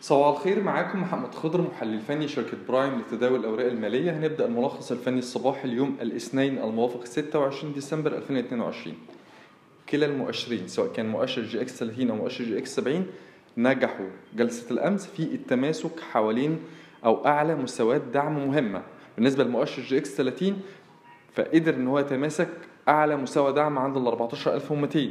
صباح الخير معاكم محمد خضر محلل فني شركة Prime لتداول الأوراق المالية. هنبدأ الملخص الفني الصباحي اليوم الاثنين الموافق 26 ديسمبر 2022 كلا المؤشرين سواء كان مؤشر EGX 30 أو مؤشر EGX 70 نجحوا جلسة الأمس في التماسك حوالين أو أعلى مستويات دعم مهمة. بالنسبة لمؤشر EGX 30 فقدر إن هو يتماسك أعلى مستوى دعم عند ال 14200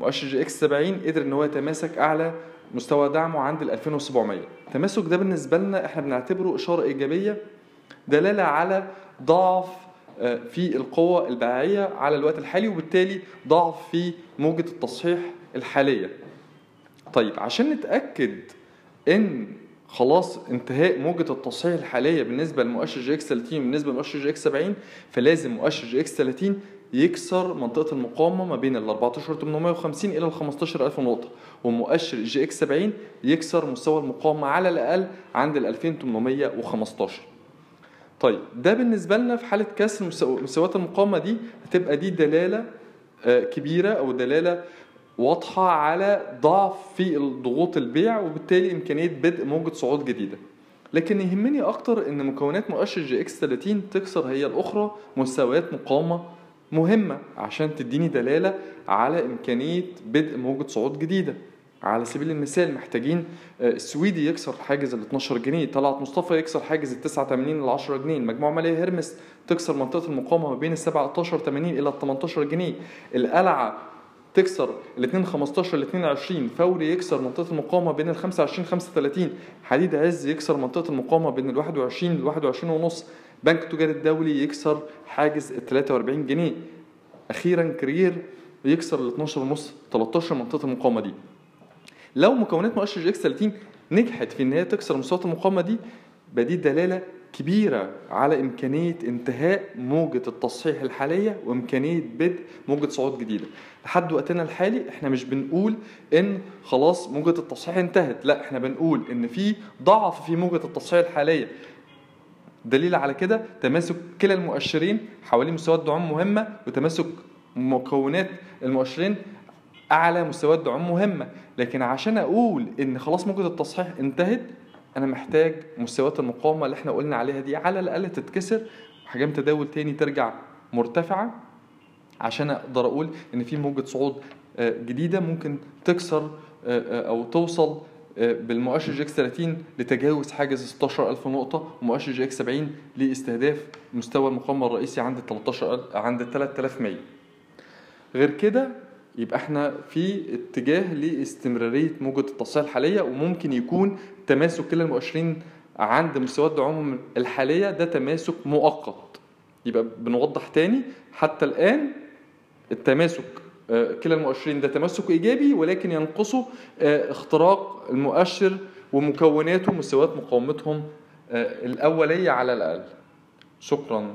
مؤشر EGX 70 قدر إن هو يتماسك أعلى مستوى دعمه عند ال 2700 التماسك ده بالنسبة لنا إحنا بنعتبره إشارة إيجابية دلالة على ضعف في القوة البيعية على الوقت الحالي وبالتالي ضعف في موجة التصحيح الحالية. طيب عشان نتأكد إن خلاص انتهاء موجة التصحيح الحالية بالنسبة لمؤشر EGX 30 بالنسبة لمؤشر EGX 70 فلازم مؤشر EGX 30 يكسر منطقة المقاومة ما بين ال 14850 إلى ال 15000 نقطة ومؤشر EGX 70 يكسر مستوى المقاومة على الأقل عند ال 2815 طيب ده بالنسبة لنا في حالة كسر مستويات المقاومة دي هتبقى دي دلالة كبيرة أو دلالة واضحة على ضعف في ضغوط البيع وبالتالي إمكانية بدء موجة صعود جديدة. لكن يهمني أكتر إن مكونات مؤشر EGX 30 تكسر هي الأخرى مستويات مقاومة مهمة عشان تديني دلالة على إمكانية بدء موجة صعود جديدة. على سبيل المثال محتاجين السويدي يكسر حاجز ال 12 جنيه طلعت مصطفى يكسر حاجز ال 89 ل 10 جنيه المجموعة المالية هرمس تكسر منطقة المقاومة ما بين ال 17 80 إلى ال 18 جنيه القلعة تكسر ال 2 15 ل 22 فوري يكسر منطقة المقاومة بين ال 25 35 حديد عز يكسر منطقة المقاومة بين ال 21 ل 21 ونص. بنك التجاري الدولي يكسر حاجز ال 43 جنيه. أخيرا كرير يكسر ال 12 ونص 13 منطقة المقاومة دي. لو مكونات مؤشر EGX 30 نجحت في إن هي تكسر مستويات المقاومة دي بدي دلالة كبيرة على إمكانية انتهاء موجة التصحيح الحالية وإمكانية بدء موجة صعود جديدة. لحد وقتنا الحالي إحنا مش بنقول إن خلاص موجة التصحيح انتهت لا إحنا بنقول إن في ضعف في موجة التصحيح الحالية. دليل على كده تماسك كلا المؤشرين حوالين مستويات دعم مهمة وتماسك مكونات المؤشرين أعلى مستويات دعم مهمة. لكن عشان أقول إن خلاص موجة التصحيح انتهت أنا محتاج مستويات المقاومة اللي إحنا قلنا عليها دي على الأقل تتكسر. وحجم تداول تاني ترجع مرتفعة عشان أقدر أقول إن في موجة صعود جديدة ممكن تكسر أو توصل بالمؤشر EGX 30 لتجاوز حاجز 16000 نقطة ومؤشر EGX 70 لإستهداف مستوى المقاومة الرئيسي عند 13 عند 3100 غير كده يبقى إحنا في اتجاه لاستمرارية موجة التصحيح الحالية وممكن يكون تماسك كلا المؤشرين عند مستويات دعومهم الحالية ده تماسك مؤقت. يبقى بنوضح تاني حتى الآن التماسك كلا المؤشرين ده تمسك إيجابي ولكن ينقصه اختراق المؤشر ومكوناته مستويات مقاومتهم الأولية على الأقل. شكرا.